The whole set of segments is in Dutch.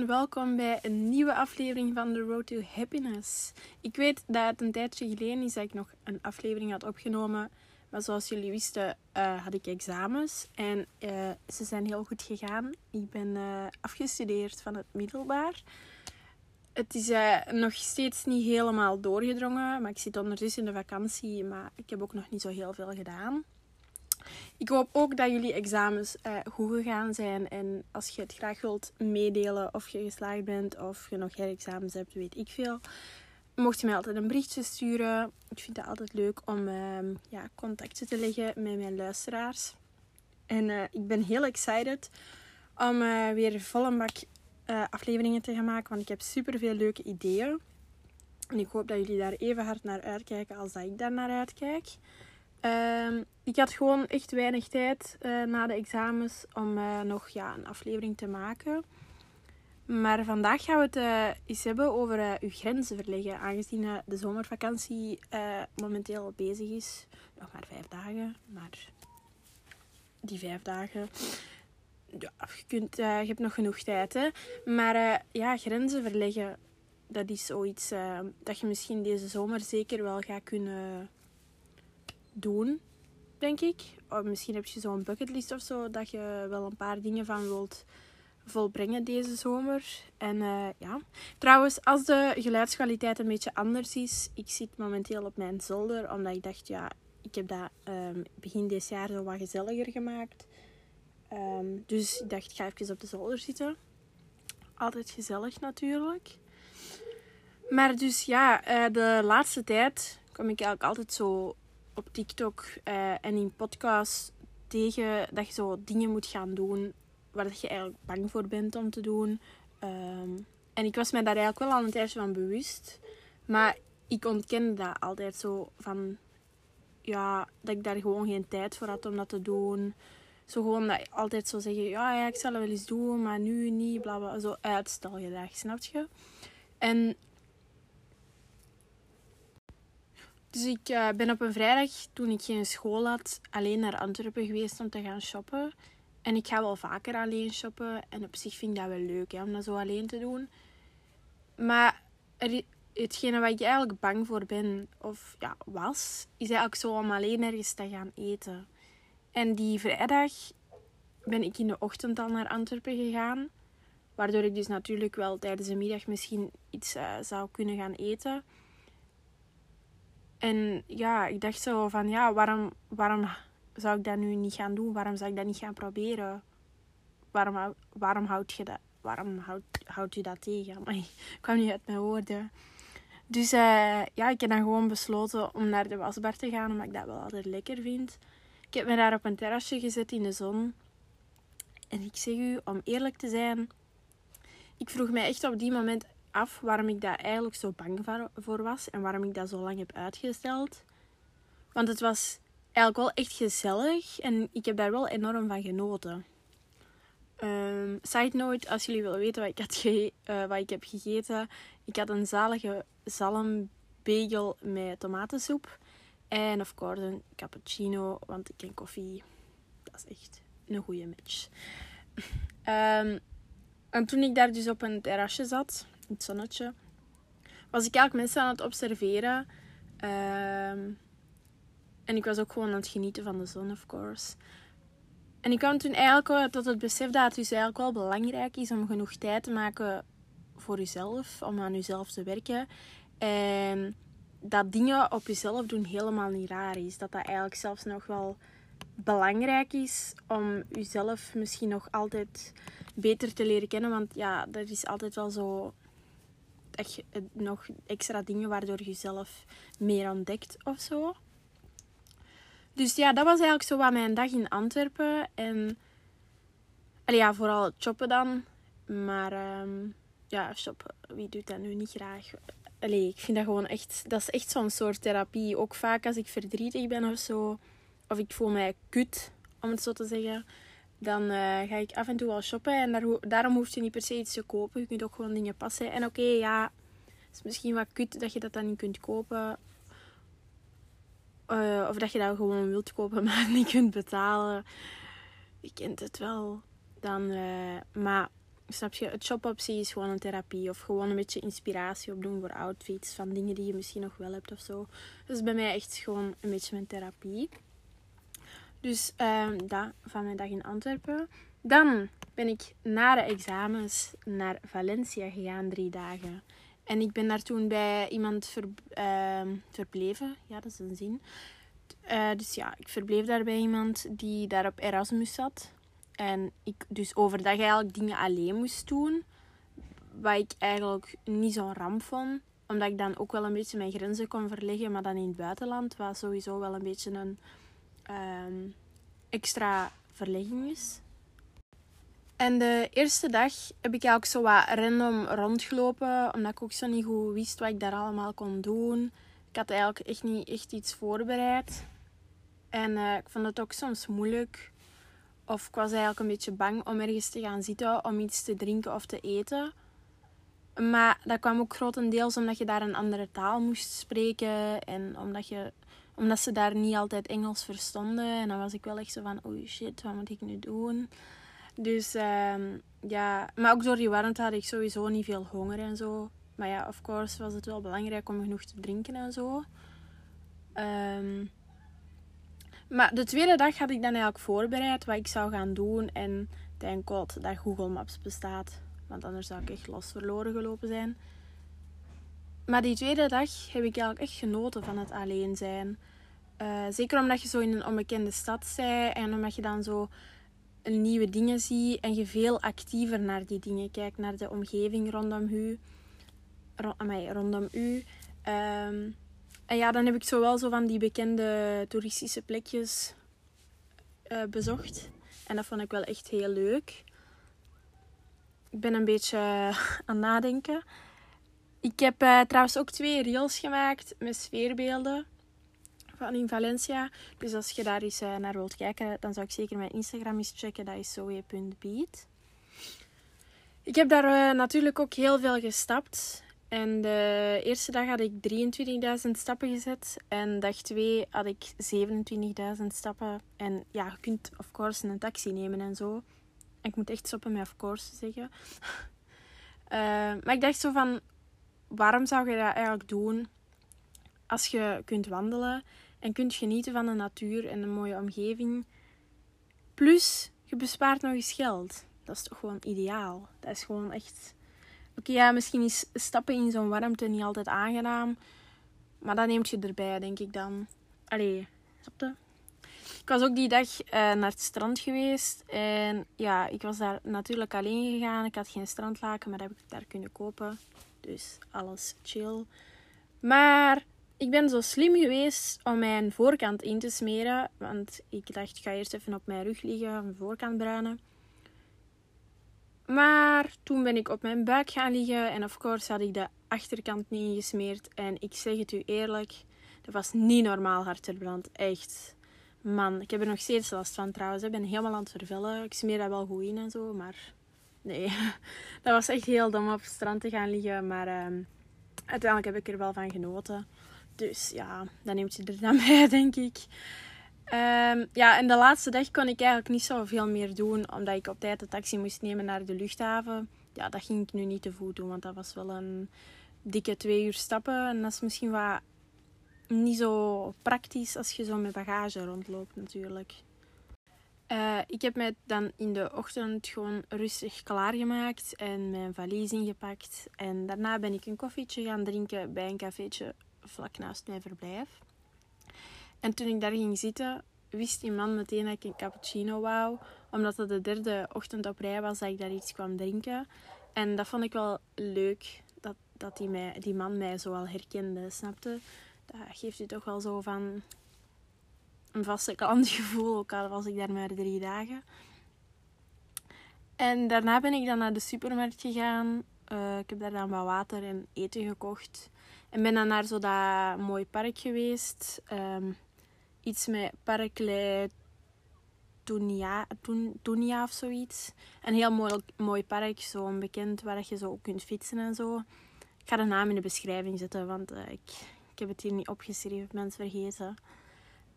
welkom bij een nieuwe aflevering van The Road to Happiness. Ik weet dat een tijdje geleden is dat ik nog een aflevering had opgenomen. Maar zoals jullie wisten uh, had ik examens en uh, ze zijn heel goed gegaan. Ik ben uh, afgestudeerd van het middelbaar. Het is nog steeds niet helemaal doorgedrongen, maar ik zit ondertussen in de vakantie. Maar ik heb ook nog niet zo heel veel gedaan. Ik hoop ook dat jullie examens uh, goed gegaan zijn. En als je het graag wilt meedelen of je geslaagd bent of je nog herexamens hebt, weet ik veel. Mocht je mij altijd een berichtje sturen. Ik vind het altijd leuk om uh, ja, contacten te leggen met mijn luisteraars. En uh, ik ben heel excited om eh, weer volle bak afleveringen te gaan maken. Want ik heb super veel leuke ideeën. En ik hoop dat jullie daar even hard naar uitkijken als dat ik daar naar uitkijk. Um, ik had gewoon echt weinig tijd uh, na de examens om uh, nog ja, een aflevering te maken. Maar vandaag gaan we het uh, eens hebben over uw grenzen verleggen. Aangezien de zomervakantie momenteel bezig is. Nog maar vijf dagen. Maar die vijf dagen. Ja, je, kunt, je hebt nog genoeg tijd. Hè? Maar ja, grenzen verleggen. Dat is zoiets dat je misschien deze zomer zeker wel gaat kunnen doen, denk ik. Of misschien heb je zo'n bucketlist of zo, dat je wel een paar dingen van wilt volbrengen deze zomer. En uh, ja, trouwens, als de geluidskwaliteit een beetje anders is, ik zit momenteel op mijn zolder, omdat ik dacht, ja, ik heb dat um, begin dit jaar zo wat gezelliger gemaakt. Um, dus ik dacht, ik ga even op de zolder zitten. Altijd gezellig natuurlijk. Maar dus ja, uh, de laatste tijd kom ik eigenlijk altijd zo op TikTok uh, en in podcasts tegen dat je zo dingen moet gaan doen waar je eigenlijk bang voor bent om te doen. Um, en ik was mij daar eigenlijk wel al een tijdje van bewust. Maar ik ontken dat altijd zo van... Ja, dat ik daar gewoon geen tijd voor had om dat te doen. Zo gewoon dat altijd zo zeggen... Ja, ja ik zal het wel eens doen, maar nu niet. Bla, bla, zo uitstelgedrag, snap je? En Dus ik uh, ben op een vrijdag, toen ik geen school had, alleen naar Antwerpen geweest om te gaan shoppen. En ik ga wel vaker alleen shoppen. En op zich vind ik dat wel leuk om dat zo alleen te doen. Maar hetgene waar ik eigenlijk bang voor ben, of ja, was, is eigenlijk zo om alleen ergens te gaan eten. En die vrijdag ben ik in de ochtend al naar Antwerpen gegaan. Waardoor ik dus natuurlijk wel tijdens de middag misschien iets uh, zou kunnen gaan eten. En ja, ik dacht zo van ja, waarom, waarom zou ik dat nu niet gaan doen? Waarom zou ik dat niet gaan proberen? Waarom, waarom houd je dat? Waarom houd, houdt u dat tegen? Maar ik kwam niet uit mijn woorden. Dus uh, ja, ik heb dan gewoon besloten om naar de wasbar te gaan, omdat ik dat wel altijd lekker vind. Ik heb me daar op een terrasje gezet in de zon. En ik zeg u, om eerlijk te zijn, ik vroeg mij echt op die moment af waarom ik daar eigenlijk zo bang voor was en waarom ik dat zo lang heb uitgesteld. Want het was eigenlijk wel echt gezellig en ik heb daar wel enorm van genoten. Um, side note, als jullie willen weten wat ik, had uh, wat ik heb gegeten. Ik had een zalige zalmbagel met tomatensoep. En of course een cappuccino, want ik ken koffie. Dat is echt een goede match. Um, en toen ik daar dus op een terrasje zat, het zonnetje, was ik eigenlijk mensen aan het observeren. Ehm, en ik was ook gewoon aan het genieten van de zon, of course. En ik kwam toen eigenlijk tot het besef dat het dus eigenlijk wel belangrijk is om genoeg tijd te maken voor jezelf, om aan jezelf te werken. En dat dingen op jezelf doen helemaal niet raar is. Dat dat eigenlijk zelfs nog wel belangrijk is om jezelf misschien nog altijd beter te leren kennen. Want ja, er is altijd wel zo echt nog extra dingen waardoor je jezelf meer ontdekt of zo. Dus ja, dat was eigenlijk zo wat mijn dag in Antwerpen. En ja, vooral shoppen dan. Maar um, ja, shoppen, wie doet dat nu niet graag? Allee, ik vind dat gewoon echt, dat is echt zo'n soort therapie. Ook vaak als ik verdrietig ben of zo, of ik voel mij kut, om het zo te zeggen dan uh, ga ik af en toe wel shoppen. En daar, daarom hoef je niet per se iets te kopen. Je kunt ook gewoon dingen passen. En oké, ja, het is misschien wat kut dat je dat dan niet kunt kopen. Uh, of dat je dat gewoon wilt kopen, maar niet kunt betalen. Je kent het wel. Dan, uh, maar snap je, het shopoptie is gewoon een therapie. Of gewoon een beetje inspiratie opdoen voor outfits. Van dingen die je misschien nog wel hebt of zo. Dus bij mij echt gewoon een beetje mijn therapie. Dus um, dat van mijn dag in Antwerpen. Dan ben ik na de examens naar Valencia gegaan, drie dagen. En ik ben daar toen bij iemand ver, uh, verbleven. Ja, dat is een zin. Uh, dus ja, ik verbleef daar bij iemand die daar op Erasmus zat. En ik dus overdag eigenlijk dingen alleen moest doen. Wat ik eigenlijk niet zo'n ramp vond. Omdat ik dan ook wel een beetje mijn grenzen kon verleggen. Maar dan in het buitenland, wat sowieso wel een beetje een um, extra is. En de eerste dag heb ik eigenlijk zo wat random rondgelopen, omdat ik ook zo niet goed wist wat ik daar allemaal kon doen. Ik had eigenlijk echt niet echt iets voorbereid. En uh, ik vond het ook soms moeilijk. Of ik was eigenlijk een beetje bang om ergens te gaan zitten om iets te drinken of te eten. Maar dat kwam ook grotendeels omdat je daar een andere taal moest spreken. En omdat, je, omdat ze daar niet altijd Engels verstonden. En dan was ik wel echt zo van, oei shit, wat moet ik nu doen? Dus um, ja, maar ook door die warmte had ik sowieso niet veel honger en zo. Maar ja, of course was het wel belangrijk om genoeg te drinken en zo. Um, maar de tweede dag had ik dan eigenlijk voorbereid wat ik zou gaan doen. En thank god dat Google Maps bestaat. Want anders zou ik echt los verloren gelopen zijn. Maar die tweede dag heb ik eigenlijk echt genoten van het alleen zijn. Uh, zeker omdat je zo in een onbekende stad bent en omdat je dan zo nieuwe dingen ziet en je veel actiever naar die dingen kijkt, naar de omgeving rondom u. rondom u. Um, en ja, dan heb ik zo wel zo van die bekende toeristische plekjes uh, bezocht. En dat vond ik wel echt heel leuk. Ik ben een beetje aan het nadenken. Ik heb uh, trouwens ook twee reels gemaakt met sfeerbeelden van in Valencia. Dus als je daar eens uh, naar wilt kijken, dan zou ik zeker mijn Instagram eens checken. Dat is zoe.beat. Ik heb daar natuurlijk ook heel veel gestapt. En de eerste dag had ik 23.000 stappen gezet. En dag 2 had ik 27.000 stappen. En ja, je kunt of course een taxi nemen en zo. ik moet echt stoppen met of course zeggen. maar ik dacht zo van, waarom zou je dat eigenlijk doen als je kunt wandelen en kunt genieten van de natuur en een mooie omgeving. Plus, je bespaart nog eens geld. Dat is toch gewoon ideaal. Dat is gewoon echt Oké, ja, misschien is stappen in zo'n warmte niet altijd aangenaam. Maar dat neemt je erbij, denk ik dan. Allee, snap Ik was ook die dag uh, naar het strand geweest. En ja, ik was daar natuurlijk alleen gegaan. Ik had geen strandlaken, maar dat heb ik daar kunnen kopen. Dus alles chill. Maar ik ben zo slim geweest om mijn voorkant in te smeren. Want ik dacht, ik ga eerst even op mijn rug liggen, mijn voorkant bruinen. Maar toen ben ik op mijn buik gaan liggen en of course had ik de achterkant niet ingesmeerd. En ik zeg het u eerlijk, dat was niet normaal hartverbrand. Echt. Man, ik heb er nog steeds last van trouwens. Ik ben helemaal aan het vervellen. Ik smeer dat wel goed in en zo, maar nee. Dat was echt heel dom op het strand te gaan liggen. Maar um, uiteindelijk heb ik er wel van genoten. Dus ja, dan neemt je er dan bij, denk ik. Um, ja, en de laatste dag kon ik eigenlijk niet zoveel meer doen, omdat ik op tijd de taxi moest nemen naar de luchthaven. Ja, dat ging ik nu niet te voet doen, want dat was wel een dikke twee uur stappen. En dat is misschien wat niet zo praktisch als je zo met bagage rondloopt natuurlijk. Uh, ik heb mij dan in de ochtend gewoon rustig klaargemaakt en mijn valies ingepakt. En daarna ben ik een koffietje gaan drinken bij een cafeetje vlak naast mijn verblijf. En toen ik daar ging zitten, wist die man meteen dat ik een cappuccino wou. Omdat het de derde ochtend op rij was dat ik daar iets kwam drinken. En dat vond ik wel leuk, dat, dat die, die man mij zo al herkende, snapte? Dat geeft u toch wel zo van een vaste klantgevoel, ook al was ik daar maar drie dagen. En daarna ben ik dan naar de supermarkt gegaan. Uh, ik heb daar dan wat water en eten gekocht. En ben dan naar zo dat mooi park geweest. Um, iets met Parklei Tunia, of zoiets. Een heel mooi, mooi park, zo'n bekend waar je zo kunt fietsen en zo. Ik ga de naam in de beschrijving zetten, want uh, ik, ik heb het hier niet opgeschreven, het vergeten.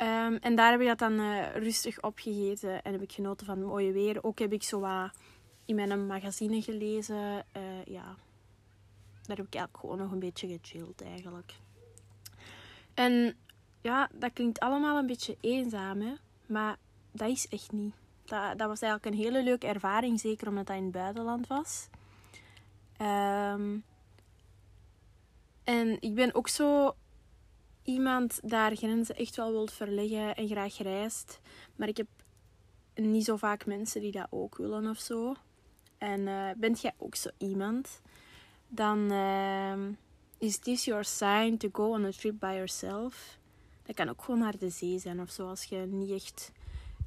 Um, en daar heb ik dat dan uh, rustig opgegeten en heb ik genoten van het mooie weer. Ook heb ik zo wat in mijn magazine gelezen. Uh, ja, daar heb ik eigenlijk gewoon nog een beetje gechilled eigenlijk. En ja, dat klinkt allemaal een beetje eenzaam, maar dat is echt niet. Dat, dat was eigenlijk een hele leuke ervaring, zeker omdat dat in het buitenland was. Um, en ik ben ook zo iemand daar grenzen echt wel wilt verleggen en graag reist. Maar ik heb niet zo vaak mensen die dat ook willen of zo. En uh, bent jij ook zo iemand? Dan uh, is this your sign to go on a trip by yourself. Dat kan ook gewoon naar de zee zijn of zo. Als je niet echt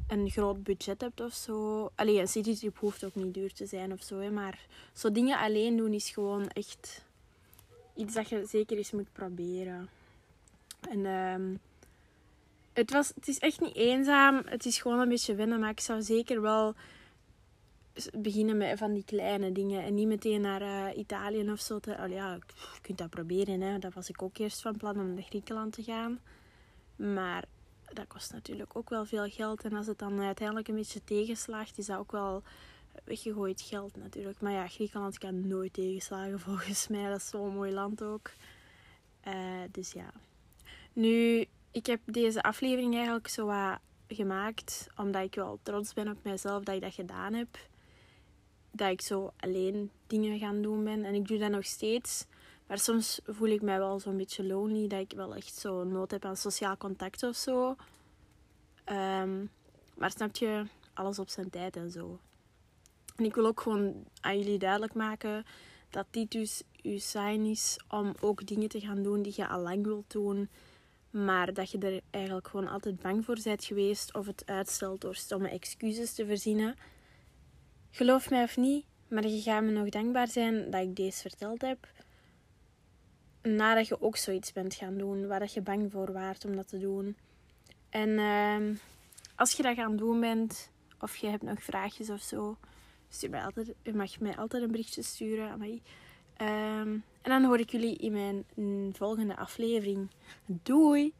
een groot budget hebt of zo. Allee, een citytrip hoeft ook niet duur te zijn of zo. Hè. Maar zo dingen alleen doen is gewoon echt iets dat je zeker eens moet proberen. En um, het, was, het is echt niet eenzaam. Het is gewoon een beetje wennen. Maar ik zou zeker wel beginnen met van die kleine dingen. En niet meteen naar uh, Italië of zo. Te, oh ja, je kunt dat proberen. Hè. Dat was ik ook eerst van plan om naar Griekenland te gaan. Maar dat kost natuurlijk ook wel veel geld. En als het dan uiteindelijk een beetje tegenslaagt, is dat ook wel weggegooid geld natuurlijk. Maar ja, Griekenland kan nooit tegenslagen volgens mij. Dat is zo'n mooi land ook. Uh, dus ja. Nu, ik heb deze aflevering eigenlijk zo wat gemaakt omdat ik wel trots ben op mezelf dat ik dat gedaan heb. Dat ik zo alleen dingen gaan doen ben. En ik doe dat nog steeds. Maar soms voel ik mij wel zo'n beetje lonely. Dat ik wel echt zo nood heb aan sociaal contact of zo. Um, maar snap je, alles op zijn tijd en zo. En ik wil ook gewoon aan jullie duidelijk maken dat dit dus je sign is om ook dingen te gaan doen die je al lang wilt doen. Maar dat je er eigenlijk gewoon altijd bang voor bent geweest of het uitstelt door stomme excuses te verzinnen. Geloof mij of niet, maar je gaat me nog dankbaar zijn dat ik deze verteld heb. Nadat je ook zoiets bent gaan doen waar je bang voor waart om dat te doen. En uh, als je dat gaan doen bent, of je hebt nog vraagjes of zo, stuur mij altijd, je mag mij altijd een berichtje sturen aan mij. Um, en dan hoor ik jullie in mijn volgende aflevering. Doei!